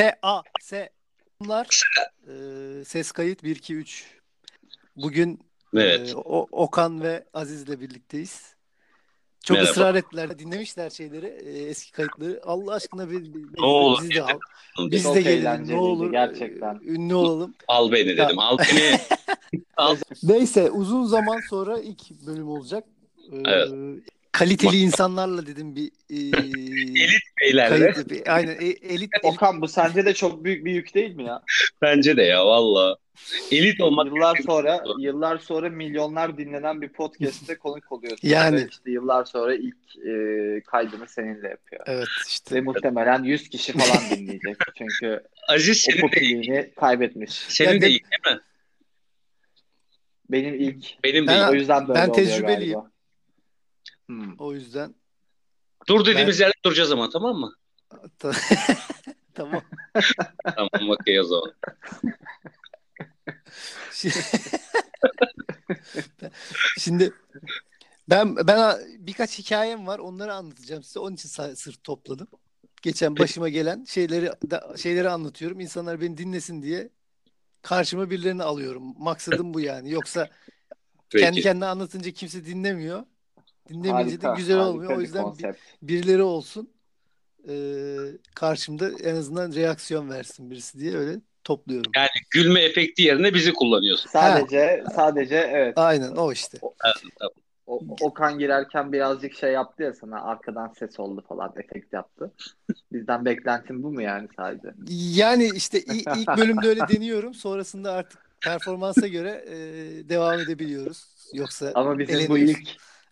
S A S Bunlar e, ses kayıt 1 2 3. Bugün Evet. e, o, Okan ve Aziz'le birlikteyiz. Çok Merhaba. ısrar ettiler. Dinlemişler şeyleri, e, eski kayıtları. Allah aşkına bir, bir- Ne olur bizi de al. Biz Biz Çok de gelelim. Ne olur. gerçekten. e, Ünlü olalım. al beni dedim. Al beni. al. Neyse uzun zaman sonra ilk bölüm olacak. E, Evet. Kaliteli insanlarla dedim bir e, Elit beylerle. Aynen e- elit, elit Okan bu sence de çok büyük bir yük değil mi ya? Bence de ya valla. Elit olmak Yıllar sonra yıllar sonra milyonlar dinlenen bir podcast'te konuk oluyorsun. Yani. Ve işte yıllar sonra ilk e, kaydını seninle yapıyor. Evet Ve işte. muhtemelen 100 kişi falan dinleyecek. Çünkü Aziz o popülerliğini kaybetmiş. senin Ya de de- ilk değil mi? Benim ilk. Benim de ilk. O yüzden böyle ben oluyor tecrübeliyim. galiba. Hmm. O yüzden Dur dediğimiz yerde duracağız ama tamam mı? Ta- tamam. Tamam okey o zaman. Şi- Şimdi ben ben birkaç hikayem var. Onları anlatacağım size. Onun için sırf topladım. Geçen başıma gelen şeyleri da, şeyleri anlatıyorum. İnsanlar beni dinlesin diye karşıma birilerini alıyorum. Maksadım bu yani. Yoksa kendi Peki. kendine anlatınca kimse dinlemiyor. Dinlemeyince de Harika, güzel harika olmuyor. O yüzden bir- birileri olsun. Ee, karşımda en azından reaksiyon versin birisi diye öyle topluyorum. Yani gülme efekti yerine bizi kullanıyorsun. Sadece sadece evet. Aynen o işte. O, Okan girerken birazcık şey yaptı ya sana arkadan ses oldu falan efekt yaptı. Bizden beklentin bu mu yani sadece? Yani işte ilk bölümde öyle deniyorum. Sonrasında artık performansa göre e, devam edebiliyoruz. Yoksa Ama bizim bu ilk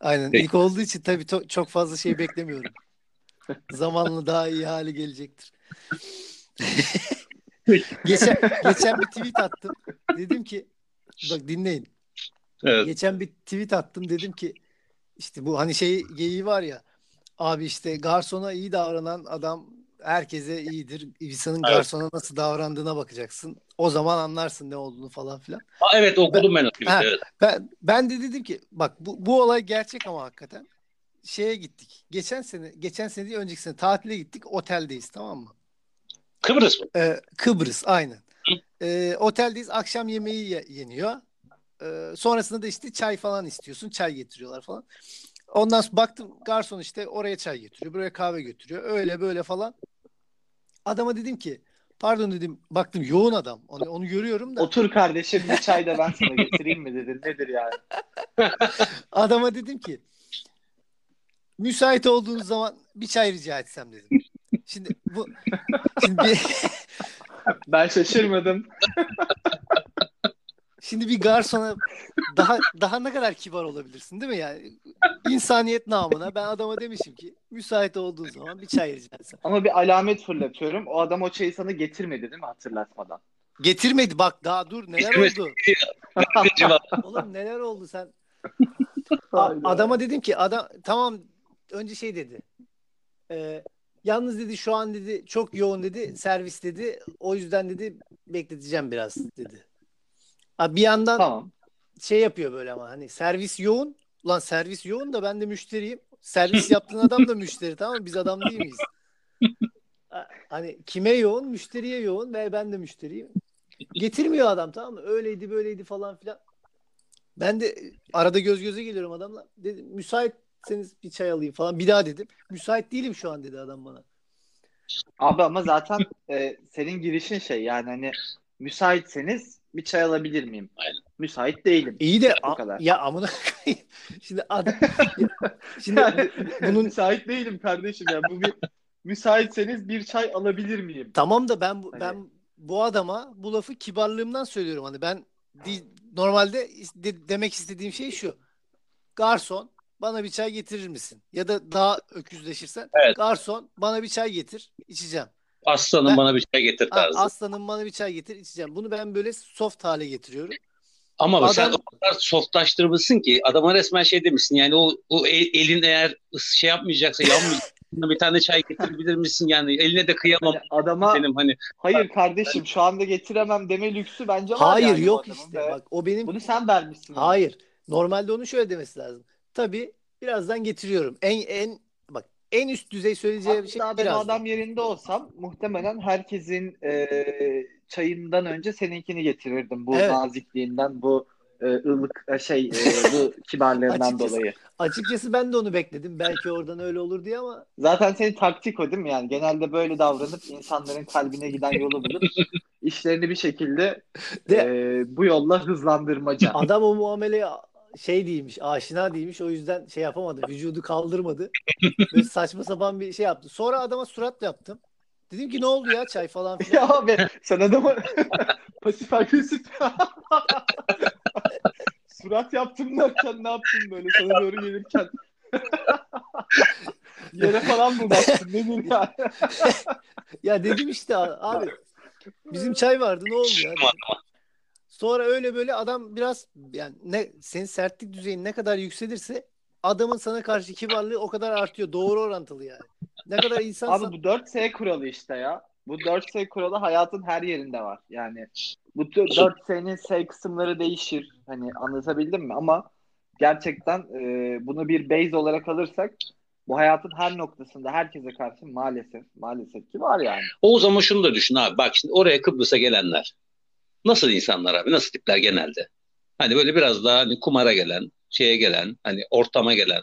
Aynen Peki. ilk olduğu için tabii to- çok fazla şey beklemiyorum. Zamanla daha iyi hale gelecektir. geçen geçen bir tweet attım. Dedim ki bak dinleyin. Evet. Geçen bir tweet attım dedim ki işte bu hani şey geyiği var ya abi işte garsona iyi davranan adam herkese iyidir. İnsanın Evet. garsona nasıl davrandığına bakacaksın. O zaman anlarsın ne olduğunu falan filan. Ha, evet okudum ben o tweet'i, Ha. evet. Ben ben de dedim ki bak bu, bu olay gerçek ama hakikaten şeye gittik. Geçen sene geçen sene değil önceki sene tatile gittik. Oteldeyiz tamam mı? Kıbrıs mı? Ee, Kıbrıs aynen. Ee, oteldeyiz. Akşam yemeği ye- yeniyor. Ee, sonrasında da işte çay falan istiyorsun. Çay getiriyorlar falan. Ondan sonra baktım garson işte oraya çay getiriyor. Buraya kahve götürüyor. Öyle böyle falan. Adama dedim ki pardon dedim baktım yoğun adam. Onu, onu görüyorum da. otur kardeşim bir çay da ben sana getireyim mi dedin. Nedir yani? Adama dedim ki müsait olduğunuz zaman bir çay rica etsem dedim. Şimdi bu şimdi bir, Ben şaşırmadım. şimdi bir garsona daha daha ne kadar kibar olabilirsin değil mi yani? İnsaniyet namına ben adama demişim ki müsait olduğu zaman bir çay rica etsem. Ama bir alamet fırlatıyorum. O adam o çayı sana getirmedi değil mi hatırlatmadan? Getirmedi bak daha dur neler oldu. Cevap. Oğlum neler oldu sen? Adama dedim ki adam tamam önce şey dedi. Ee, yalnız dedi şu an dedi çok yoğun dedi servis dedi. O yüzden dedi bekleteceğim biraz dedi. Abi bir yandan Tamam. şey yapıyor böyle ama hani servis yoğun. Ulan servis yoğun da ben de müşteriyim. Servis yaptığın adam da müşteri tamam mı? Biz adam değil miyiz? Ha- Hani kime yoğun? Müşteriye yoğun ve ben de müşteriyim. Getirmiyor adam tamam mı? Öyleydi böyleydi falan filan. Ben de arada göz göze geliyorum adamla. Dedim müsaitseniz bir çay alayım falan. Bir daha dedim. Müsait değilim şu an dedi adam bana. Abi ama zaten e, senin girişin şey yani hani müsaitseniz bir çay alabilir miyim? Aynen. Müsait değilim. İyi de Bu kadar. ya amına koyayım. Şimdi adam şimdi Yani, bunun müsait değilim kardeşim ya. Bu bir müsaitseniz bir çay alabilir miyim? Tamam da ben bu, Hani- ben bu adama bu lafı kibarlığımdan söylüyorum hani ben di- normalde de- demek istediğim şey şu. Garson bana bir çay getirir misin? Ya da daha öküzleşirsen Evet. garson bana bir çay getir içeceğim. Aslanım Ben- bana bir çay getir tarzı. aslanım bana bir çay getir içeceğim. Bunu ben böyle soft hale getiriyorum. Ama Adam- sen o kadar softlaştırmışsın ki adama resmen şey demişsin yani o, o el- elin eğer şey yapmayacaksa yanmayacak bir tane çay getirebilir misin yani eline de kıyamam Yani adama senin hani hayır kardeşim şu anda getiremem deme lüksü bence var Hayır yani yok işte. ve Bak o benim Bunu sen vermişsin. Hayır. Normalde onun şöyle demesi lazım. Tabii birazdan getiriyorum. En en en üst düzey söyleyeceği bir şey Hatta ben biraz. adam yerinde olsam muhtemelen herkesin e, çayından önce seninkini getirirdim. Bu Evet. nazikliğinden, bu e, ılık e, şey e, bu kibarlığından Açıkçası- dolayı. Açıkçası ben de onu bekledim. Belki oradan öyle olur diye ama Zaten senin taktik o değil mi? Yani genelde böyle davranıp insanların kalbine giden yolu bulup işlerini bir şekilde De- e, bu yolla hızlandırmaca. adam o muameleye şey değilmiş, aşina değilmiş. O yüzden şey yapamadı. Vücudu kaldırmadı. Böyle saçma sapan bir şey yaptı. Sonra adama surat yaptım. Dedim ki ne oldu ya çay falan filan. ya abi sen adama pasif agresif surat yaptım derken ne yaptın böyle sana doğru gelirken yere falan mı baktın ne diyeyim yani Ya dedim işte abi bizim çay vardı ne oldu ya? dedim. Sonra öyle böyle adam biraz yani ne senin sertlik düzeyin ne kadar yükselirse adamın sana karşı kibarlığı o kadar artıyor. Doğru orantılı yani. Ne kadar insan Abi bu 4S kuralı işte ya. Bu 4S kuralı hayatın her yerinde var. Yani bu 4S'nin S kısımları değişir. Hani anlatabildim mi? Ama gerçekten e, bunu bir base olarak alırsak bu hayatın her noktasında herkese karşı maalesef maalesef ki var yani. O zaman şunu da düşün abi. Bak şimdi oraya Kıbrıs'a gelenler. Nasıl insanlar abi? Nasıl tipler genelde? Hani böyle biraz daha hani kumara gelen, şeye gelen, hani ortama gelen.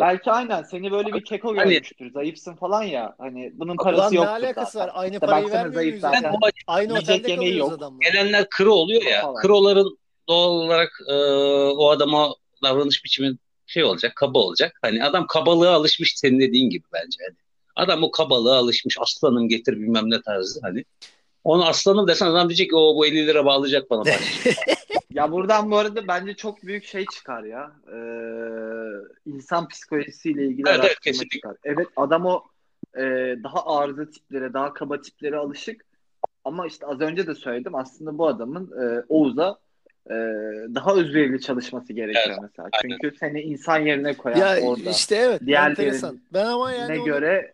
Belki aynen seni böyle bir keko Hani- görmüştür. Zayıfsın falan ya. Hani bunun parası ne yoktur alakası zaten. var? Aynı İşte parayı vermiyor zaten. o Aynı Yiyecek otelde yemeği kalıyoruz yok. adamla. gelenler kırı oluyor ya. Falan. Kıroların doğal olarak e, o adama davranış biçimi şey olacak, kaba olacak. Hani adam kabalığa alışmış senin dediğin gibi bence. Hani adam o kabalığa alışmış. Aslanım getir bilmem ne tarzı hani. Onu aslanım desen adam diyecek ki o bu 50 lira bağlayacak bana. Ya buradan bu arada bence çok büyük şey çıkar ya. Ee, insan psikolojisiyle ilgili Evet, evet, kesinlikle. çıkar. Evet adam o e, daha arıza tiplere, daha kaba tiplere alışık. Ama işte az önce de söyledim aslında bu adamın e, Oğuz'a e, daha özverili çalışması gerekiyor Evet, mesela. aynen. Çünkü seni insan yerine koyan Ya orada işte evet Diğerlerin enteresan. Ben ama yani ne onu göre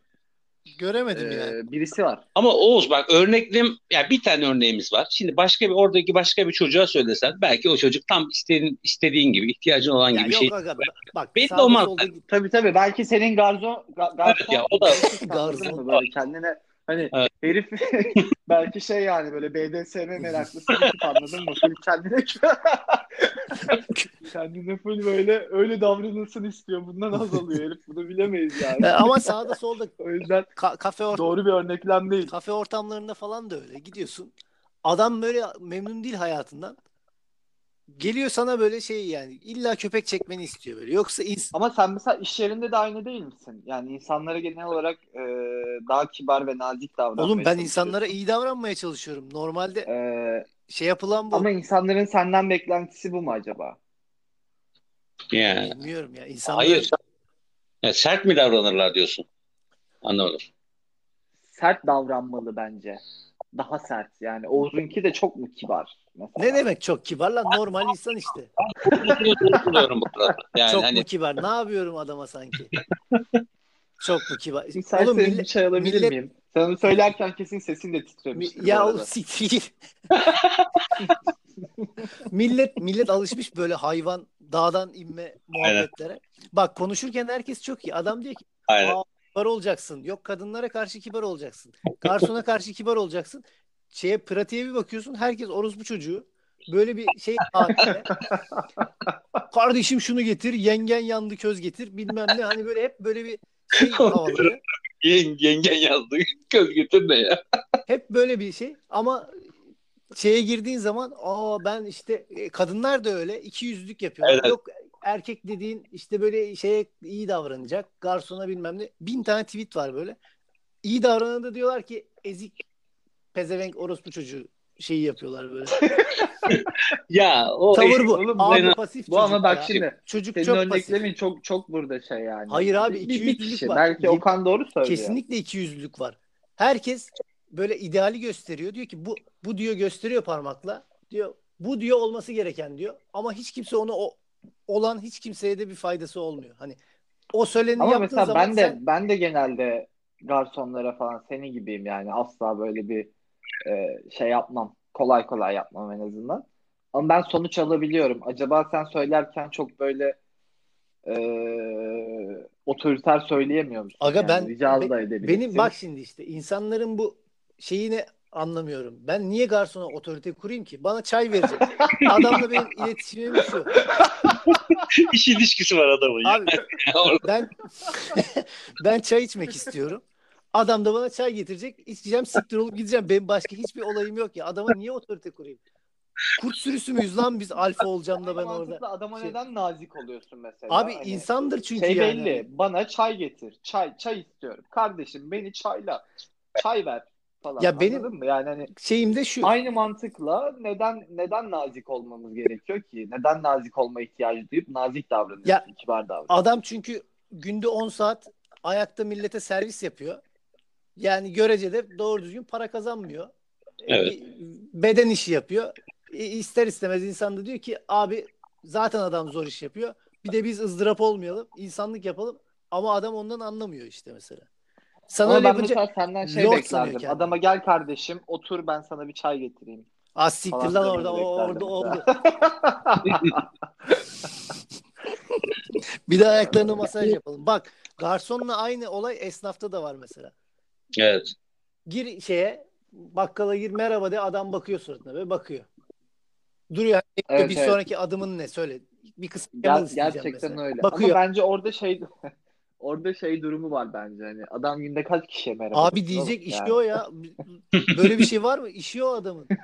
göremedim e, yani. birisi var. Ama Oğuz bak örneklim ya bir tane örneğimiz var. Şimdi başka bir oradaki başka bir çocuğa söylesen belki o çocuk tam istediğin, istediğin gibi ihtiyacın olan Ya gibi bir yok şey. aga, bak Belli olmaz. solda Tabii tabii belki senin garzon ga- garson ya, o da- Garson. böyle kendine hani Evet. herif belki şey yani böyle BDSM meraklısı anladın mı? Kendine kendine full böyle öyle davranılsın istiyor. Bundan az alıyor herif. Bunu bilemeyiz yani. E, ama sağda solda O yüzden ka- kafe or- doğru bir örneklem değil. kafe ortamlarında falan da öyle. Gidiyorsun. Adam böyle memnun değil hayatından. Geliyor sana böyle şey yani illa köpek çekmeni istiyor böyle. Yoksa ins- Ama sen mesela iş yerinde de aynı değil misin? Yani insanlara genel olarak e, daha kibar ve nazik davranmaya oğlum ben insanlara iyi davranmaya çalışıyorum. Normalde E, şey yapılan bu. ama insanların senden beklentisi bu mu acaba? Yani. Bilmiyorum ya. İnsanlar Hayır. Ya sert mi davranırlar diyorsun? Anlamadım. sert davranmalı bence. Daha sert yani. Oğuz'unki de çok mu kibar mesela? ne demek çok kibar lan normal insan işte. Buluyorum bu arada. Yani çok hani mu kibar? Ne yapıyorum adama sanki? çok mu kibar? Sen Oğlum millet- bir çay alabilir millet- miyim? Sen onu söylerken kesin sesin de Mi- titremiştir Ya o siktir. millet millet alışmış böyle hayvan dağdan inme muhabbetlere. Bak konuşurken herkes çok iyi. Adam diyor ki aynen. Kibar olacaksın. Yok kadınlara karşı kibar olacaksın. Garsona karşı kibar olacaksın. Şeye pratiğe bir bakıyorsun. Herkes orospu çocuğu. Böyle bir şey. Kardeşim şunu getir. Yengen yandı köz getir. Bilmem ne. Hani böyle hep böyle bir şey havaları. Yen, yengen yazdı. Göz getir de ya. Hep böyle bir şey ama şeye girdiğin zaman aa ben işte e, kadınlar da öyle iki yüzlük yapıyorlar. Evet. Yok erkek dediğin işte böyle şeye iyi davranacak. Garsona bilmem ne. Bin tane tweet var böyle. İyi davranan da diyorlar ki ezik pezevenk orospu çocuğu şeyi yapıyorlar böyle. Ya o Tavır bu. oğlum, abi aynen. pasif Bu ama bak ya. şimdi Çocuk senin çok pasif. örneklemin çok çok burada şey yani. Hayır abi, Bir- iki bir, bir yüzlülük var. Belki Yem- Okan doğru söylüyor. Kesinlikle iki yüzlülük var. Herkes böyle ideali gösteriyor. Diyor ki bu bu diyor gösteriyor parmakla. Diyor bu diyor olması gereken diyor. Ama hiç kimse onu o olan hiç kimseye de bir faydası olmuyor. Hani o söyleneni Ama yaptığın zaman ben de sen ben de genelde garsonlara falan senin gibiyim yani asla böyle bir e, şey yapmam. Kolay kolay yapmam en azından. Ama ben sonuç alabiliyorum. Acaba sen söylerken çok böyle e, otoriter söyleyemiyor musun? Aga Yani ben rica be- da edebilirsin. benim bak şimdi işte insanların bu şeyini anlamıyorum. Ben niye garsona otorite kurayım ki? Bana çay verecek. Adamla benim iletişimim şu. İş ilişkisi var adamın. Abi ben ben çay içmek istiyorum. Adam da bana çay getirecek. İçeceğim, siktir olup gideceğim. Benim başka hiçbir olayım yok ya. Adama niye otorite kurayım? Kurt sürüsü müyüz lan biz alfa olacağım da ben orada. adama Şey- neden nazik oluyorsun mesela? Abi Hani insandır çünkü şey yani. belli. Bana çay getir. Çay çay istiyorum. Kardeşim beni çayla. Çay ver falan. Ya benim- mı? Yani hani Şeyim de şu. aynı mantıkla neden neden nazik olmamız gerekiyor ki? Neden nazik olma ihtiyacı duyup nazik davranıyorsun, Ya- kibar davranıyorsun? Adam çünkü günde 10 saat ayakta millete servis yapıyor. Yani görecede doğru düzgün para kazanmıyor. Evet. Bir Beden işi yapıyor. E, İster istemez insan da diyor ki abi zaten adam zor iş yapıyor. Bir de biz ızdırap olmayalım. insanlık yapalım. Ama adam ondan anlamıyor işte mesela. Sana Ama öyle ben yapınca mesela senden şey lord beklerdim. kendini. Adama gel kardeşim otur ben sana bir çay getireyim. az siktir lan orada o orada oldu. Bir de ayaklarına masaj yapalım. Bak garsonla aynı olay esnafta da var mesela. Evet. Gir şeye bakkala gir merhaba de adam bakıyor suratına ve bakıyor. Duruyor. Evet, bir evet. sonraki adımın ne söyle. Bir kısım Ger- gerçekten mesela. öyle. Bakıyor. Ama bence orada şey orada şey durumu var bence hani adam günde kaç kişiye merhaba Abi diyecek oğlum? işi Yani. o ya. Böyle bir şey var mı? İşi o adamın.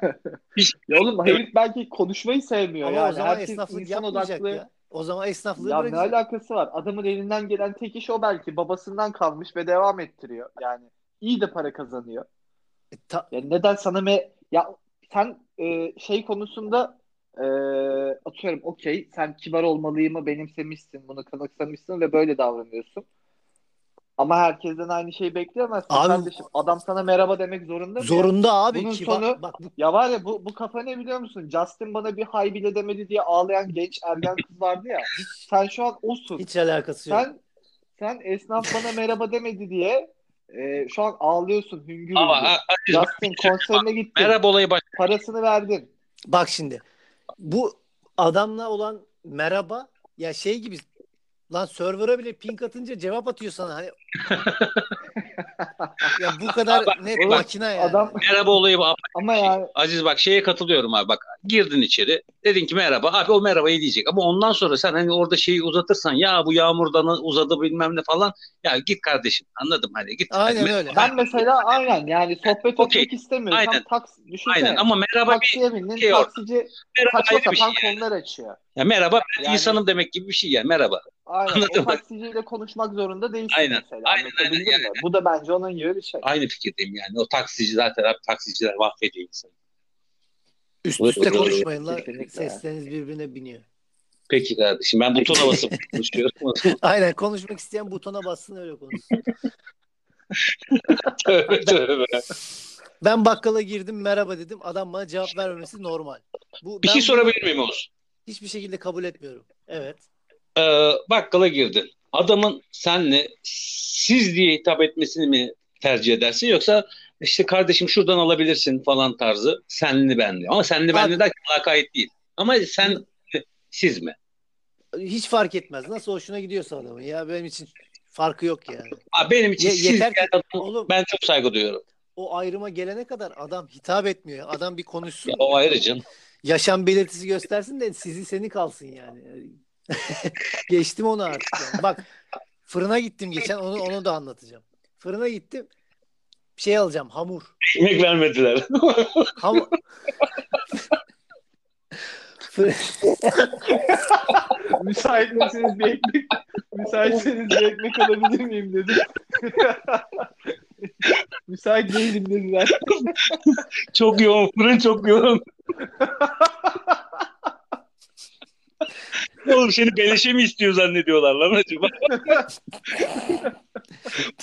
Ya oğlum herif belki konuşmayı sevmiyor Ama yani. o zaman Herkes esnaflık insan yapmayacak odaklı. ya. O zaman esnaflığı Ya ne bırakacak. alakası var? Adamın elinden gelen tek iş o belki. Babasından kalmış ve devam ettiriyor. Yani iyi de para kazanıyor. E, ta- Ya neden sana me ya sen e, şey konusunda e, atıyorum okey sen kibar olmalıyımı benimsemişsin bunu kanıksamışsın ve böyle davranıyorsun. Ama herkesten aynı şeyi bekleyemezsin Abi- kardeşim. Adam sana merhaba demek zorunda mı? ya? Zorunda abi. Bunun Kibar- sonu- Bak bu Ya var ya bu, bu kafa ne biliyor musun? Justin bana bir hay bile demedi diye ağlayan genç ergen kız vardı ya. Sen şu an osun. hiç alakası yok. Sen sen esnaf bana merhaba demedi diye e, şu an ağlıyorsun hüngür Ama hüngür. Justin konserine gittin. merhaba olayı baş. Parasını verdin. Bak şimdi. Bu adamla olan merhaba ya şey gibi lan server'a bile ping atınca cevap atıyor sana. Hani ya bu kadar Bak, net bak, makine yani. Adam Merhaba olayı bak. ama yani Aziz bak şeye katılıyorum abi bak girdin içeri dedin ki merhaba abi o merhabayı diyecek ama ondan sonra sen hani orada şeyi uzatırsan ya bu yağmurdan uzadı bilmem ne falan ya git kardeşim anladım hadi git. Aynen Hadi. öyle. ben mesela aynen yani sohbet Okey. etmek istemiyorsam Aynen. taksi düşünsene. Aynen ama merhaba bir taksiye bindin şey yok. taksici merhaba saçma bir sapan şey yani. konular açıyor. Ya merhaba ben Yani- insanım demek gibi bir şey ya merhaba. Aynen Anladın o mı? taksiciyle konuşmak zorunda değilsin Aynen, mesela. Aynen, Anlatabildim aynen, mi? Bu da bence onun gibi bir şey. Aynı fikirdeyim yani o taksici zaten abi taksiciler mahvediyor insanı. Üst üste konuşmayın lan. Sesleriniz birbirine biniyor. Peki kardeşim ben butona basıp konuşuyorum. Aynen konuşmak isteyen butona bassın öyle konuşsun. tövbe tövbe. Ben bakkala girdim merhaba dedim. Adam bana cevap vermemesi normal. Bu, Bir ben şey sorabilir miyim Oğuz? Hiçbir şekilde kabul etmiyorum. Evet. Ee, bakkala girdin. Adamın senle siz diye hitap etmesini mi tercih edersin yoksa işte kardeşim şuradan alabilirsin falan tarzı senli benli. Ama senli benli derken lakayt değil. Ama sen siz mi? Hiç fark etmez. Nasıl hoşuna gidiyorsa adamın. Ya benim için farkı yok yani. Abi benim için Ye- siz yeter ki- adama Oğlum ben çok saygı duyuyorum. o ayrıma gelene kadar adam hitap etmiyor. Adam bir konuşsun. Ya, o ayrı canım. Yaşam belirtisi göstersin de sizi seni kalsın yani. Geçtim onu artık. yani. Bak fırına gittim geçen onu onu da anlatacağım. Fırına gittim. Şey alacağım hamur. Ekmek vermediler. Hamur. Fır- Müsait misiniz bir ekmek? Müsaitseniz bir ekmek alabilir miyim dedim. Müsait değilim dediler. çok yoğun. Fırın çok yoğun. Oğlum seni beleşe mi istiyor zannediyorlar lan acaba?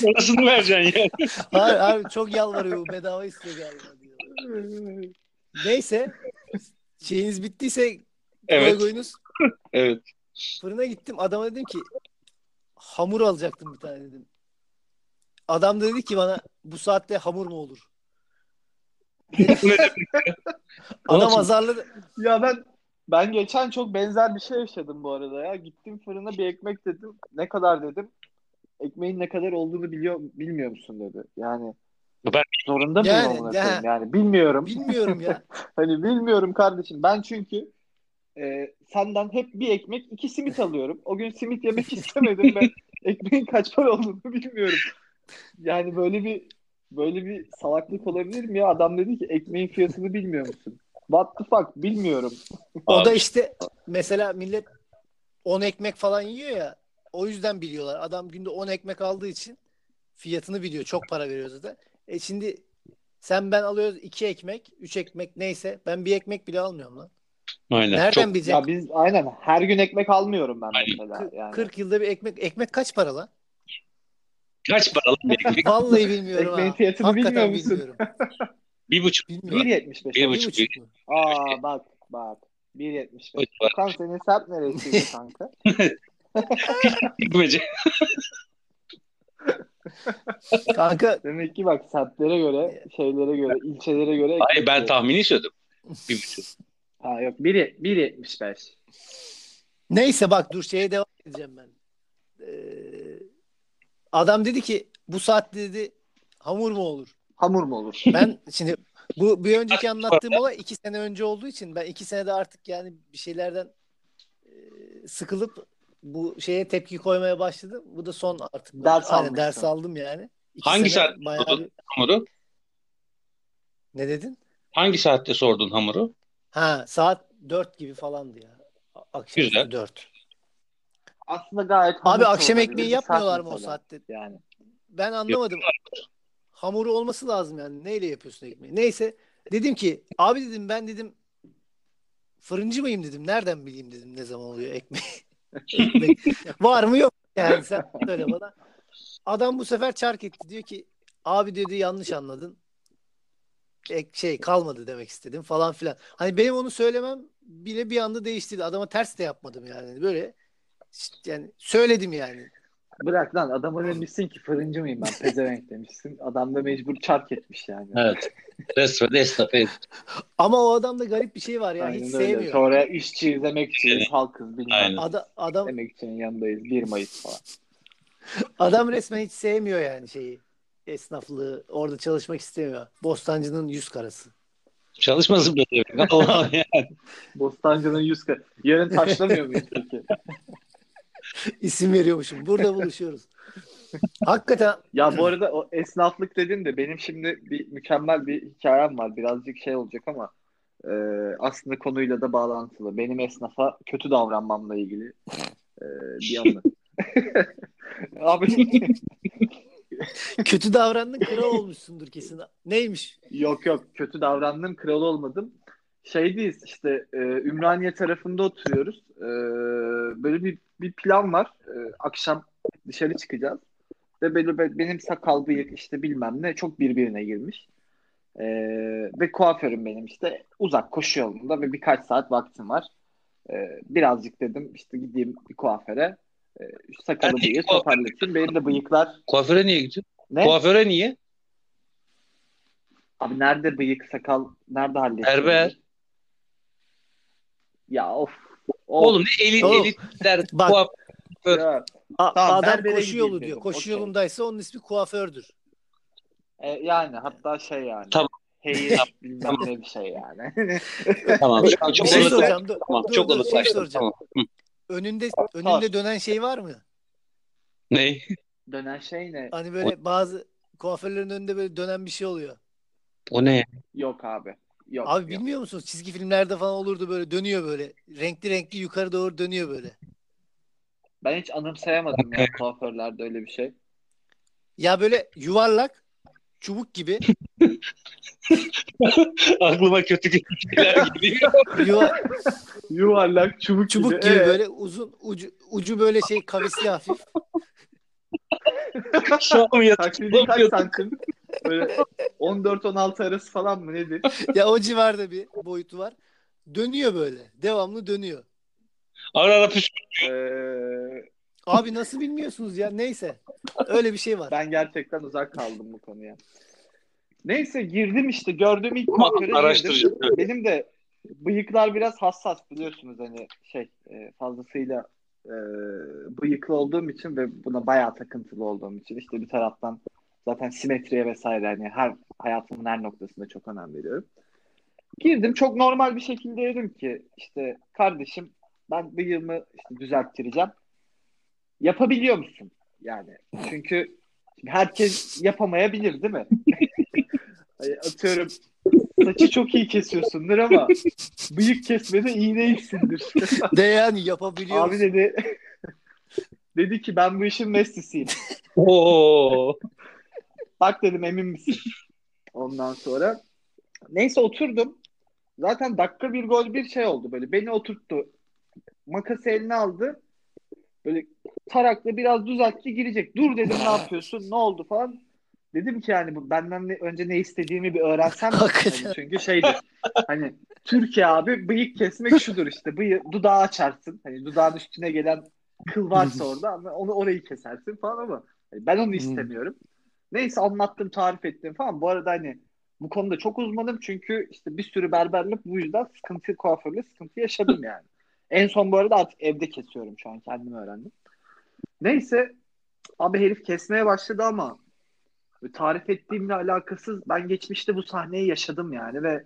Parasını vereceksin ya. Hayır, hayır, çok yalvarıyor bedava istiyor galiba diyor. Neyse şeyiniz bittiyse Evet. logoyunuz Evet. fırına gittim adama dedim ki hamur alacaktım bir tane dedim. Adam da dedi ki bana bu saatte hamur mu olur? Bu ne demek? Adam azarladı. Ya ben Ben geçen çok benzer bir şey yaşadım bu arada ya. Gittim fırına bir ekmek dedim. Ne kadar dedim. Ekmeğin ne kadar olduğunu biliyor bilmiyor musun dedi. Yani Ben- zorunda mıyım Yani, amına ya. Yani bilmiyorum. Bilmiyorum ya. Hani bilmiyorum kardeşim. Ben çünkü e, senden hep bir ekmek, iki simit alıyorum. O gün simit yemek istemedim ve ekmeğin kaç para olduğunu bilmiyorum. Yani böyle bir böyle bir salaklık olabilir mi ya? Adam dedi ki ekmeğin fiyatını bilmiyor musun? What the fuck? Bilmiyorum. O da işte mesela millet 10 ekmek falan yiyor ya. O yüzden biliyorlar. Adam günde 10 ekmek aldığı için fiyatını biliyor. Çok para veriyor zaten. E şimdi sen ben alıyoruz 2 ekmek, 3 ekmek neyse. Ben bir ekmek bile almıyorum lan. Aynen. Nereden Çok bilecek? Ya biz aynen her gün ekmek almıyorum ben Aynen. mesela. Yani. 40 yılda bir ekmek. Ekmek kaç para lan? kaç paralı bir ekmek? Vallahi bilmiyorum Ekmeğin ha. fiyatını Hakikaten bilmiyor musun? bilmiyorum. Bir buçuk. Bilmiyorum. 1.75. Bir Bir buçuk. buçuk mu? Aa bak bak. 1.75. Bak. Okan senin sert neresiydi kanka? Ekmece. Kanka Demek ki bak semtlere göre, şeylere göre, ilçelere göre. Hayır ben tahmini söyledim. Bir buçuk. Ha yok 1 1.75. neyse bak dur şeye devam edeceğim ben. Ee, adam dedi ki bu saatte dedi hamur mu olur? Hamur mu olur? Ben şimdi bu bir önceki anlattığım olay iki sene önce olduğu için ben iki senede artık yani bir şeylerden e, sıkılıp bu şeye tepki koymaya başladım. Bu da son artık. Ders Aynen, ders aldım yani. İki Hangi sene saat bayağı sordun? Hamuru. Ne dedin? Hangi saatte sordun hamuru? saat 4 gibi falandı ya. Akşam Güzel. 4. Aslında gayet Abi akşam ekmeği yapmıyorlar mı o saatte? Yani. Ben anlamadım. Hamuru olması lazım yani. Neyle yapıyorsun ekmeği? Neyse. Dedim ki abi dedim ben dedim fırıncı mıyım dedim. Nereden bileyim dedim ne zaman oluyor ekmeği. Ekmek. Var mı yok yani sen söyle bana. Adam bu sefer çark etti. Diyor ki abi dedi yanlış anladın. Ek, şey kalmadı demek istedim falan filan. Hani benim onu söylemem bile bir anda değiştirdi. Adama ters de yapmadım yani. Böyle yani söyledim yani. Bırak lan adama demişsin ki fırıncı mıyım ben pezevenk demişsin. Adam da mecbur çark etmiş yani. Evet. Resmen esnaf. Ama o adamda garip bir şey var ya. Aynen hiç öyle. sevmiyor. Sonra işçiyiz, emekçiyiz, halkız bilmem. Aynen. Ada- adam Emekçinin yanındayız. 1 Mayıs falan. adam resmen hiç sevmiyor yani şeyi. Esnaflığı orada çalışmak istemiyor. Bostancı'nın yüz karası. Çalışmasın böyle. Allah ya. Bostancı'nın 100 ka- Yarın taşlamıyor muyuz peki? İsim veriyormuşum. Burada buluşuyoruz. Hakikaten Ya bu arada o esnaflık dedin de benim şimdi bir mükemmel bir hikayem var. Birazcık şey olacak ama e, aslında konuyla da bağlantılı. Benim esnafa kötü davranmamla ilgili e, bir anı. Abi kötü davrandın kral olmuşsundur kesin. Neymiş? yok yok kötü davrandım kral olmadım. Şeydeyiz işte e, Ümraniye tarafında oturuyoruz. E, böyle bir, bir plan var. E, akşam dışarı çıkacağız. Ve böyle, be- benim sakal bıyık işte bilmem ne çok birbirine girmiş. E, ve kuaförüm benim işte uzak koşu yolunda ve birkaç saat vaktim var. E, birazcık dedim işte gideyim bir kuaföre. E, sakalı bıyığı kuaföre toparlatayım. Benim de bıyıklar Kuaföre niye gidiyorsun? ne? Kuaföre niye? Abi nerede bıyık sakal nerede hallediyor? Berber. Ya of. of. Oğlum ne elit Oğlum. elitler Bak. kuaför. Ya, A- Tamam, adam koşu yolu diyor. Koşu Okey. yolundaysa onun ismi kuafördür. e, yani hatta şey yani. Tamam. Hayır bilmem ne bir şey yani. Tamam. Şu an Bir çok şey soracağım. Dur, Tamam. dur, Çok dur, şey soracağım. Tamam. Önünde önünde dönen şey var mı? Ne? Dönen şey ne? Hani böyle bazı kuaförlerin önünde böyle dönen bir şey oluyor. O ne? Yok abi. Yok. Abi yok. bilmiyor musunuz? Çizgi filmlerde falan olurdu böyle dönüyor böyle. Renkli renkli yukarı doğru dönüyor böyle. Ben hiç anımsayamadım ya kuaförlerde öyle bir şey. Ya böyle yuvarlak çubuk gibi Aklıma kötü şeyler geliyor. yuva, Yuvarlak çubuk, çubuk gibi böyle uzun ucu ucu böyle şey kavisli hafif. Şu an yat- Taklidi kaç santim? Böyle 14-16 arası falan mı nedir? Ya o civarda bir boyutu var. Dönüyor böyle. Devamlı dönüyor. Ara ara püs. Ee, Abi nasıl bilmiyorsunuz ya? Neyse. Öyle bir şey var. ben gerçekten uzak kaldım bu konuya. Neyse girdim işte gördüğüm ilk kuaföre araştıracağım. girdim. Benim de bıyıklar biraz hassas biliyorsunuz hani şey e, fazlasıyla e, bıyıklı olduğum için ve buna bayağı takıntılı olduğum için işte bir taraftan zaten simetriye vesaire hani her hayatımın her noktasında çok önem veriyorum. Girdim çok normal bir şekilde dedim ki işte kardeşim ben bıyığımı işte düzelttireceğim. Yapabiliyor musun? Yani çünkü herkes yapamayabilir değil mi? Atıyorum saçı çok iyi kesiyorsundur ama bıyık kesmede iyi değilsindir. De yani yapabiliyor. Abi dedi dedi ki ben bu işin meslisiyim. Oo. Bak dedim emin misin? Ondan sonra neyse oturdum. Zaten dakika bir gol bir şey oldu böyle. Beni oturttu. Makası eline aldı. Böyle tarakla biraz düzeltti girecek. Dur dedim ne yapıyorsun? Ne oldu falan. Dedim ki yani bu benden ne, önce ne istediğimi bir öğrensem. Hani çünkü şeydi. Hani Türkiye abi bıyık kesmek şudur işte. Bıyığı dudağı açarsın. Hani dudağın üstüne gelen kıl varsa orada onu orayı kesersin falan ama hani ben onu istemiyorum. Neyse anlattım, tarif ettim falan. Bu arada hani bu konuda çok uzmanım çünkü işte bir sürü berberle bu yüzden sıkıntı kuaförle sıkıntı yaşadım yani. En son bu arada artık evde kesiyorum şu an kendim öğrendim. Neyse abi herif kesmeye başladı ama tarif ettiğimle alakasız ben geçmişte bu sahneyi yaşadım yani ve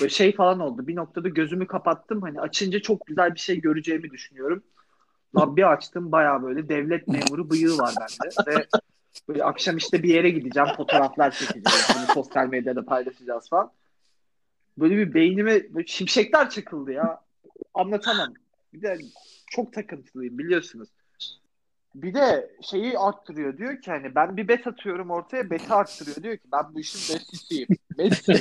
böyle şey falan oldu. Bir noktada gözümü kapattım. Hani açınca çok güzel bir şey göreceğimi düşünüyorum. Lan bir açtım baya böyle devlet memuru bıyığı var bende ve böyle akşam işte bir yere gideceğim fotoğraflar çekeceğiz. Bunu sosyal medyada paylaşacağız falan. Böyle bir beynime böyle şimşekler çakıldı ya. Anlatamam. Bir de çok takıntılıyım biliyorsunuz. Bir de şeyi arttırıyor diyor ki hani ben bir bet atıyorum ortaya beti arttırıyor diyor ki ben bu işin besisiyim. Messi.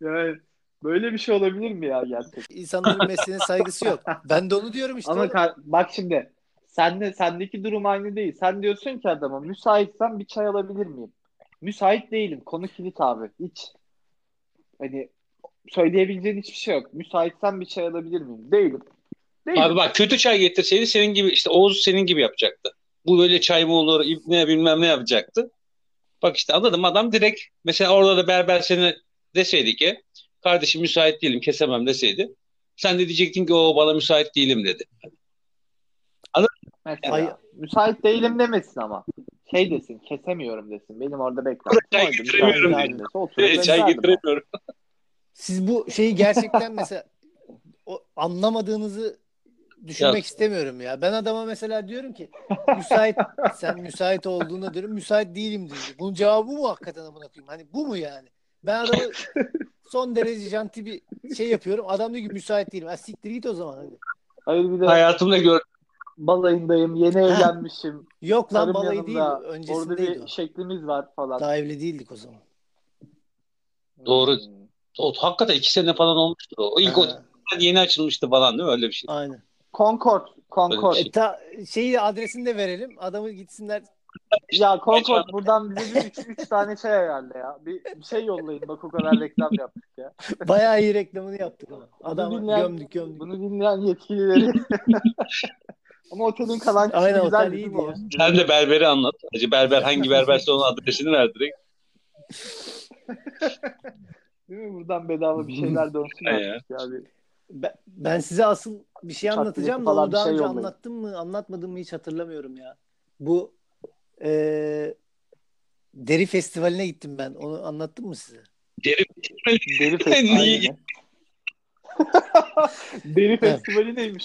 yani böyle bir şey olabilir mi ya gerçekten? İnsanların mesleğine saygısı yok. Ben de onu diyorum işte. Ama ka- bak şimdi sende sendeki durum aynı değil. Sen diyorsun ki adama müsaitsen bir çay alabilir miyim? Müsait değilim. Konu kilit abi. Hiç hani söyleyebileceğin hiçbir şey yok. Müsaitsen bir çay alabilir miyim? Değilim. Değilim. Abi bak kötü çay getirseydi senin gibi işte Oğuz senin gibi yapacaktı. Bu böyle çay mı olur ne bilmem ne yapacaktı. Bak işte anladım adam direkt mesela orada da berber seni deseydi ki kardeşim müsait değilim kesemem deseydi. Sen de diyecektin ki o bana müsait değilim dedi. Mesela Ay- müsait değilim demesin ama. Şey desin, kesemiyorum desin. Benim orada bekler. Çay getiremiyorum Evet, çay getiremiyorum. Siz bu şeyi gerçekten mesela o anlamadığınızı düşünmek Ya. istemiyorum ya. Ben adama mesela diyorum ki müsait sen müsait olduğunu diyorum. Müsait değilim diyor. Bunun cevabı bu mu hakikaten amına koyayım? Hani bu mu yani? Ben adamı son derece janti bir şey yapıyorum. Adam diyor ki müsait değilim. Ha siktir git o zaman hadi. Hayır bir de Hayatımda gör balayındayım, yeni evlenmişim. Yok lan Karım balayı değil. yanımda, Orada Öncesindeydi bir o. şeklimiz var falan. Daha evli değildik o zaman. Doğru. Hmm. o, hakikaten iki sene falan olmuştur o. O ilk Ha, o yeni açılmıştı falan değil mi öyle bir şey. aynen. Concord, Concord. E, ta, şeyi adresini de verelim. Adamı gitsinler. Ya Concord buradan bize bir üç, üç tane şey ayarla ya. Bir, bir şey yollayın bak o kadar reklam yaptık ya. Bayağı iyi reklamını yaptık ama. Adamı dinleyen- gömdük gömdük. Bunu dinleyen yetkilileri. Ama otelin kalan kısmı Aynen, güzel değil ya. Sen de berberi anlat. Hacı berber hangi berberse onun adresini ver direkt. Değil mi? Buradan bedava bir şeyler dönsün Ya. Ben, ben size asıl bir şey anlatacağım da onu daha şey önce yollayın. anlattım mı anlatmadım mı hiç hatırlamıyorum ya. Bu e, deri festivaline gittim ben. Onu anlattım mı size? Deri Deri festivali. gittin? mi? Deri festivali neymiş?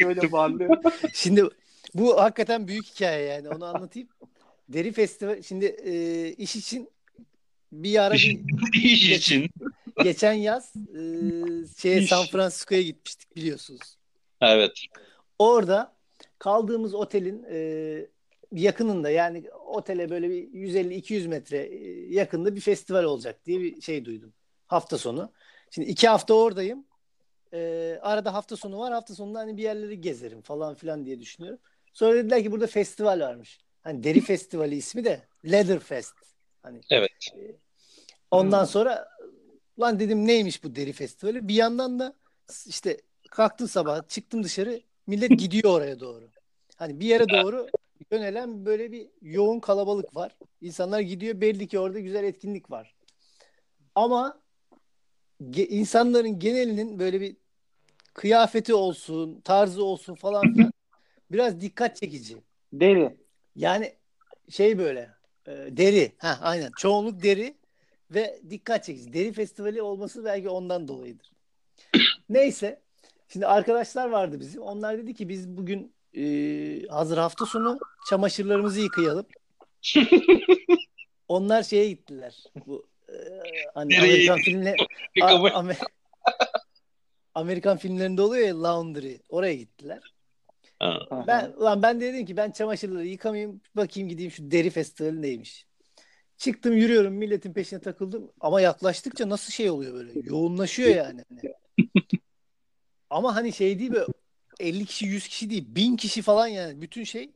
Böyle bağlı. Şimdi bu hakikaten büyük hikaye yani. Onu anlatayım. Deri festival şimdi e, iş için bir ara bir iş için. Geçen yaz e, şeye İş. San Francisco'ya gitmiştik biliyorsunuz. Evet. Orada kaldığımız otelin e, yakınında yani otele böyle bir 150-200 metre e, yakında bir festival olacak diye bir şey duydum. Hafta sonu. Şimdi iki hafta oradayım. E, arada hafta sonu var. Hafta sonunda hani bir yerleri gezerim falan filan diye düşünüyorum. Sonra dediler ki burada festival varmış. Hani deri festivali ismi de Leather Fest. Hani Evet. Ondan Hmm. sonra lan dedim neymiş bu deri festivali? Bir yandan da işte kalktım sabah çıktım dışarı millet gidiyor oraya doğru. Hani bir yere doğru yönelen böyle bir yoğun kalabalık var. İnsanlar gidiyor belli ki orada güzel etkinlik var. Ama ge- insanların genelinin böyle bir kıyafeti olsun, tarzı olsun falan filan biraz dikkat çekici. Deri. Yani şey böyle e, deri. Ha aynen. Çoğunluk deri ve dikkat çekici. Deri festivali olması belki ondan dolayıdır. Neyse. Şimdi arkadaşlar vardı bizim. Onlar dedi ki biz bugün e, hazır hafta sonu çamaşırlarımızı yıkayalım. Onlar şeye gittiler. Bu e, hani? Amerikan filmle A- Amer- Amerikan filmlerinde oluyor ya laundry. Oraya gittiler. Ben ulan ben de dedim ki ben çamaşırları yıkamayayım bakayım gideyim şu deri festivali neymiş. Çıktım yürüyorum milletin peşine takıldım ama yaklaştıkça nasıl şey oluyor böyle yoğunlaşıyor yani. Hani. ama hani şey değil böyle 50 kişi 100 kişi değil 1000 kişi falan yani bütün şey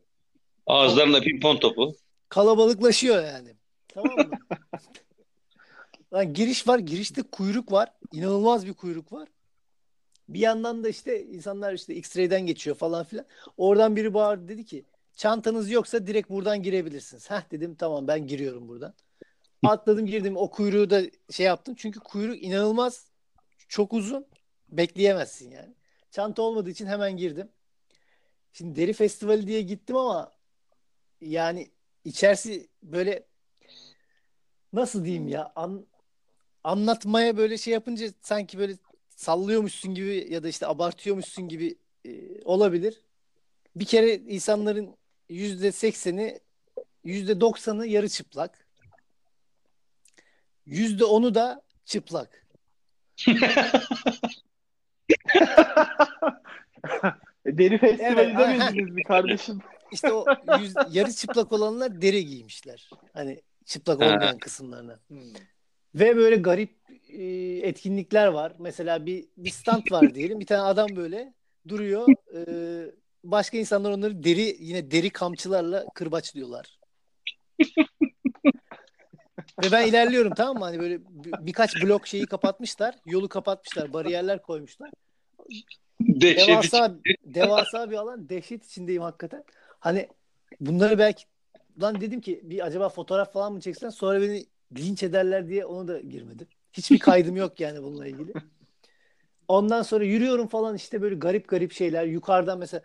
Ağızlarında pimpon topu. kalabalıklaşıyor yani. Tamam mı? Lan giriş var girişte kuyruk var inanılmaz bir kuyruk var. Bir yandan da işte insanlar işte X-ray'den geçiyor falan filan. Oradan biri bağırdı dedi ki çantanız yoksa direkt buradan girebilirsiniz. Heh dedim tamam ben giriyorum buradan. Atladım girdim o kuyruğu da şey yaptım. Çünkü kuyruk inanılmaz çok uzun. Bekleyemezsin yani. Çanta olmadığı için hemen girdim. Şimdi deri festivali diye gittim ama yani içerisi böyle nasıl diyeyim ya an, anlatmaya böyle şey yapınca sanki böyle sallıyormuşsun gibi ya da işte abartıyormuşsun gibi e, olabilir. Bir kere insanların yüzde sekseni yüzde doksanı yarı çıplak. Yüzde onu da çıplak. Deri festivali Evet, demediniz mi kardeşim? İşte o yüz, yarı çıplak olanlar deri giymişler. Hani çıplak olmayan kısımlarına. Ve böyle garip e, etkinlikler var. Mesela bir, bir stand var diyelim. Bir tane adam böyle duruyor. E, başka insanlar onları deri yine deri kamçılarla kırbaçlıyorlar. Ve ben ilerliyorum tamam mı? Hani böyle bir- birkaç blok şeyi kapatmışlar. Yolu kapatmışlar. Bariyerler koymuşlar. Dehşet Devasa, devasa bir alan. Dehşet içindeyim hakikaten. Hani bunları belki lan dedim ki bir acaba fotoğraf falan mı çeksen sonra beni linç ederler diye onu da girmedim. Hiçbir kaydım yok yani bununla ilgili. Ondan sonra yürüyorum falan işte böyle garip garip şeyler. Yukarıdan mesela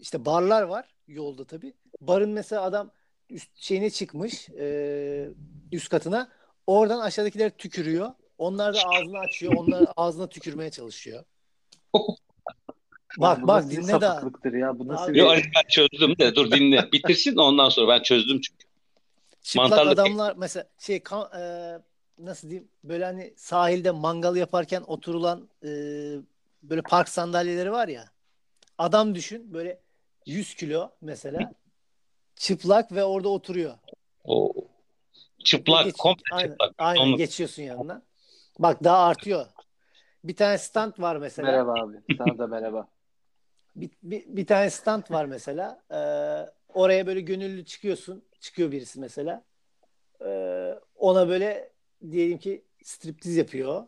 işte barlar var yolda tabii. Barın mesela adam üst şeyine çıkmış e, üst katına. Oradan aşağıdakiler tükürüyor. Onlar da ağzını açıyor. Onlar ağzına tükürmeye çalışıyor. Bak Bu bak dinle daha. ya. Bu nasıl Abi- bir... Yok Ali ben çözdüm de dur dinle. Bitirsin ondan sonra ben çözdüm çünkü. Çıplak Mantarlı adamlar mesela şey kan- e, nasıl diyeyim böyle hani sahilde mangal yaparken oturulan e, böyle park sandalyeleri var ya. Adam düşün böyle 100 kilo mesela çıplak ve orada oturuyor. O çıplak, geç- komple aynen, çıplak. aynen Onu- geçiyorsun yanına. Bak daha artıyor. Bir tane stand var mesela. Merhaba abi. Sana da merhaba. Bir, bir, bir tane stand var mesela. Ee, oraya böyle gönüllü çıkıyorsun. Çıkıyor birisi mesela. Ee, ona böyle diyelim ki striptiz yapıyor.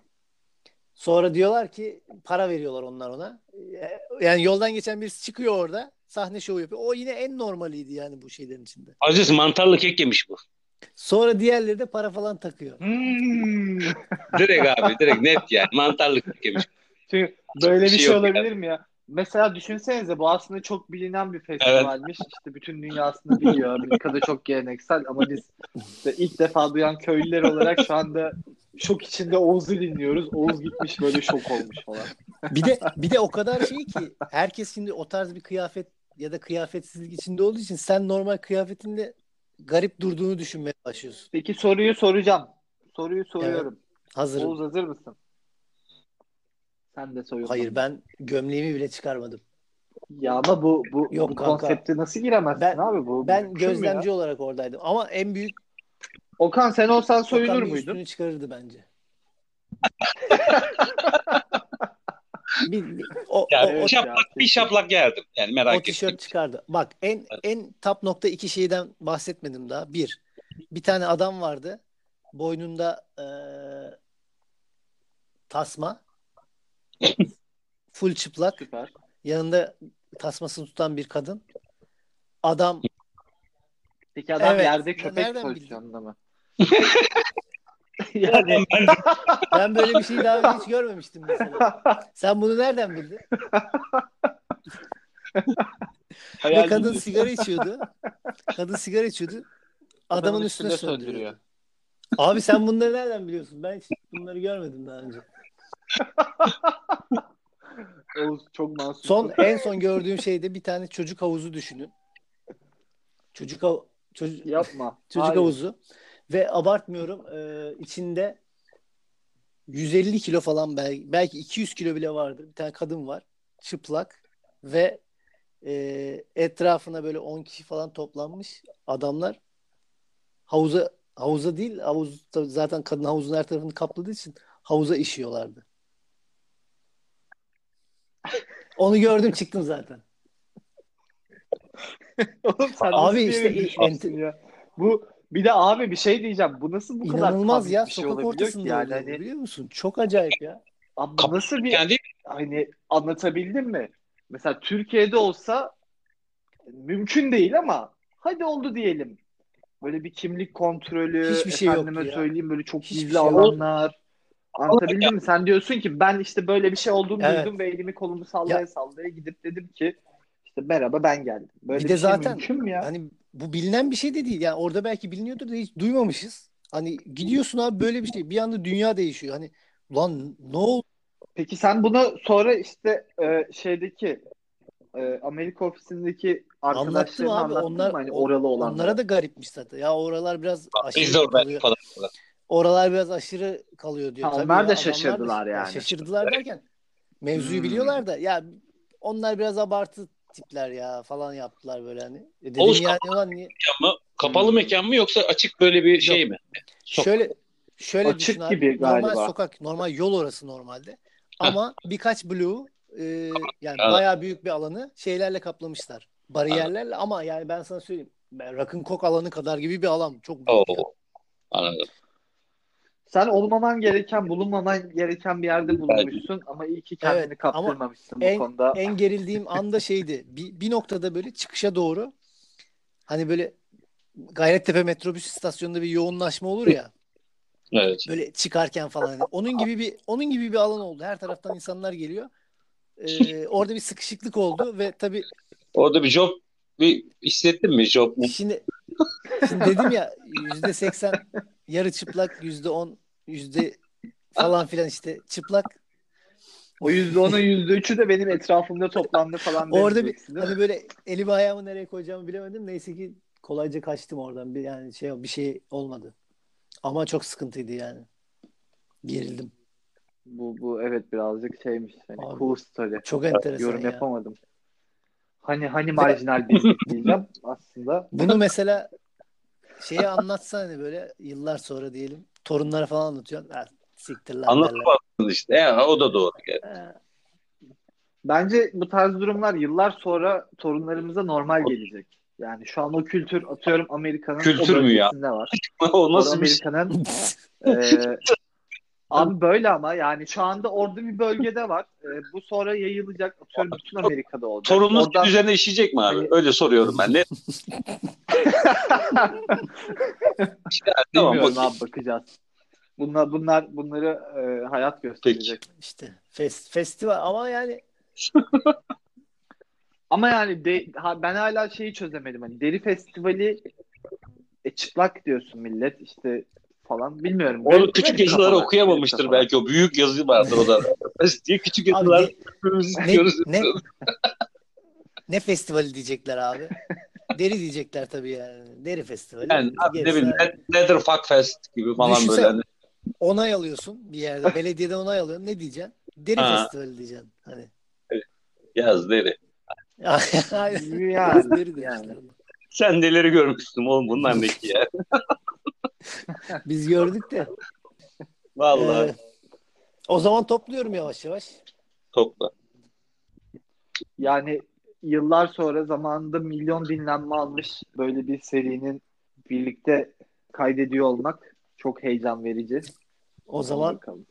Sonra diyorlar ki para veriyorlar onlar ona. Ee, Yani yoldan geçen birisi çıkıyor orada. Sahne şovu yapıyor. O yine en normaliydi yani bu şeylerin içinde. Aziz mantarlı kek yemiş bu. Sonra diğerleri de para falan takıyor. Hmm. Direkt abi direkt net yani. Mantarlı kek yemiş. Çünkü böyle bir şey şey, olabilir mi ya? Mesela düşünsenize bu aslında çok bilinen bir festivalmiş. İşte bütün dünya aslında biliyor. Amerika'da çok geleneksel ama biz işte ilk defa duyan köylüler olarak şu anda şok içinde Oğuz'u dinliyoruz. Oğuz gitmiş böyle şok olmuş falan. Bir de bir de o kadar şey ki herkes şimdi o tarz bir kıyafet ya da kıyafetsizlik içinde olduğu için sen normal kıyafetinde garip durduğunu düşünmeye başlıyorsun. Peki soruyu soracağım. Soruyu soruyorum. Hazırım. Oğuz hazır mısın? Sen de soruyorsun. Hayır ben gömleğimi bile çıkarmadım. Ya ama bu bu, Yok bu kanka. konsepte nasıl giremezsin Ben- abi bu? Ben mü ya? gözlemci olarak oradaydım. Ama en büyük Okan sen olsan Okan soyunur bir muydun? üstünü çıkarırdı bence. bir, o, Yani o, o, şaplak ya, bir şaplak yerdim. Yani o merak ettim. tişört çıkardı. Bak en en top nokta iki şeyden bahsetmedim daha. Bir, bir tane adam vardı. Boynunda eee, tasma. Full çıplak. Süper. Yanında tasmasını tutan bir kadın. Adam Peki adam Evet. yerde köpek pozisyonunda mı? yani Ben Ben böyle bir şeyi daha önce hiç görmemiştim mesela. Sen bunu nereden bildin? Ve kadın sigara içiyordu. Kadın sigara içiyordu. Adamın üstüne söndürüyor. Abi sen bunları nereden biliyorsun? Ben hiç bunları görmedim daha önce. Oğuz çok masum. Son en son gördüğüm şeyde bir tane çocuk havuzu düşünün. Çocuk hav çocuk, Yapma. çocuk Hayır. havuzu ve abartmıyorum e, içinde 150 kilo falan belki, belki 200 kilo bile vardır. Bir tane kadın var. Çıplak ve e, etrafına böyle 10 kişi falan toplanmış adamlar havuza havuza değil havuz zaten kadın havuzun her tarafını kapladığı için havuza işiyorlardı. Onu gördüm çıktım zaten. Oğlum sen Abi işte düşmüşsün ya? Bu bir de abi bir şey diyeceğim. Bu nasıl bu kadar İnanılmaz ya bir şey sokak ortasında yani oluyor, hani biliyor musun? Çok acayip ya. abi Kap- nasıl bir kendi hani anlatabildim mi? Mesela Türkiye'de olsa mümkün değil ama hadi oldu diyelim. Böyle bir kimlik kontrolü, Hiçbir şey efendime ya. söyleyeyim böyle çok Hiçbir gizli şey yok. alanlar. Anlatabildim mi? Sen diyorsun ki ben işte böyle bir şey olduğunu Evet. duydum ve elimi kolumu sallaya sallaya gidip dedim ki işte merhaba ben geldim. Böyle Bir bir, de şey zaten mümkün mü ya? Hani bu bilinen bir şey de değil. Yani orada belki biliniyordur da hiç duymamışız. Hani gidiyorsun abi böyle bir şey. Bir anda dünya değişiyor. Hani lan ne oldu? Peki sen bunu sonra işte e, şeydeki e, Amerika ofisindeki arkadaşlarına abi. anlattın Onlar mı? Hani oralı olanlara. onlara da garipmiş zaten. Ya oralar biraz aşırı biz de orada kalıyor. falan. Oralar biraz aşırı kalıyor diyor. Ha, Tabii onlar ya, da şaşırdılar ya yani. Şaşırdılar derken mevzuyu Hmm. biliyorlar da ya onlar biraz abartı tipler ya falan yaptılar böyle hani. E dedim Oğuz yani ulan niye? Mekan mı? Kapalı mekan mı yoksa açık böyle bir şey mi? Çok- Şöyle şöyle Açık düşün abi. gibi Normal galiba. sokak, normal yol orası normalde. Ama birkaç bloğu e, yani Anladım. bayağı büyük bir alanı şeylerle kaplamışlar. Bariyerlerle ama yani ben sana söyleyeyim. Ben Rock'n'Coke alanı kadar gibi bir alan. Çok büyük. Oo. Anladım. Sen olmaman gereken, bulunmaman gereken bir yerde bulunmuşsun ama iyi ki kendini Evet, kaptırmamışsın bu en- konuda. En gerildiğim anda şeydi. Bir, bir noktada böyle çıkışa doğru hani böyle Gayrettepe metrobüs istasyonunda bir yoğunlaşma olur ya. Evet. Böyle çıkarken falan. Onun gibi bir onun gibi bir alan oldu. Her taraftan insanlar geliyor. Ee, orada bir sıkışıklık oldu ve tabii Orada bir job bir hissettin mi job mu? şimdi, şimdi dedim ya yüzde seksen yarı çıplak yüzde on yüzde falan filan işte çıplak. O yüzde onun yüzde üçü de benim etrafımda toplandı falan Orada bir hani böyle elimi ayağımı nereye koyacağımı bilemedim. Neyse ki kolayca kaçtım oradan. Bir yani şey bir şey olmadı. Ama çok sıkıntıydı yani. Gerildim. Bu, bu evet birazcık şeymiş. Hani Abi, cool story. Çok enteresan Yorum ya. yapamadım. Hani hani marjinal bir diyeceğim aslında. Bunu mesela şeye anlatsan hani böyle yıllar sonra diyelim torunlara falan anlatıyorsun. Ha, siktir lan. Anlatamazsın işte. Ya, o da doğru. Yani. Bence bu tarz durumlar yıllar sonra torunlarımıza normal gelecek. Yani şu an o kültür atıyorum Amerika'nın Kültür o mü ya? var. o nasıl bir şey? Amerika'nın Ee, abi böyle ama yani şu anda orada bir bölgede var. Ee, bu sonra yayılacak. Atıyorum bütün Amerika'da olacak. Sorunun Oradan- üzerine işleyecek mi abi? Öyle soruyorum ben de. İşte, tamam Bilmiyorum bakayım. abi bakacağız. Bunlar bunlar bunları e, hayat gösterecek. işte fest, festival ama yani Ama yani de, ha, ben hala şeyi çözemedim. Hani deri festivali e, çıplak diyorsun millet işte falan bilmiyorum. Onu Garip- küçük yazıları okuyamamıştır kafalar. belki o büyük yazı vardır o da. diye küçük yazılar ne- hepimiz ne, istiyoruz. ne, ne festivali diyecekler abi. Deri diyecekler tabii yani. Deri festivali. Yani abi ne bileyim Nether Fuck Fest gibi falan Düşünsene, böyle. Hani. onay alıyorsun bir yerde. Belediyeden onay alıyorsun. Ne diyeceksin? Deri Ha. festivali diyeceksin. Hani. Yaz deri. Yani, Deri demişler. yani. Sen neleri görmüşsün oğlum bunlar ne ki ya. Biz gördük de. Vallahi Ee, o zaman topluyorum yavaş yavaş. topla. Yani yıllar sonra zamanında milyon dinlenme almış böyle bir serinin birlikte kaydediyor olmak çok heyecan verici. O zaman Bakalım.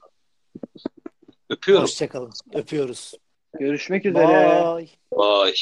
Öpüyorum. hoşçakalın. Öpüyoruz. Görüşmek üzere. Bye. Vay.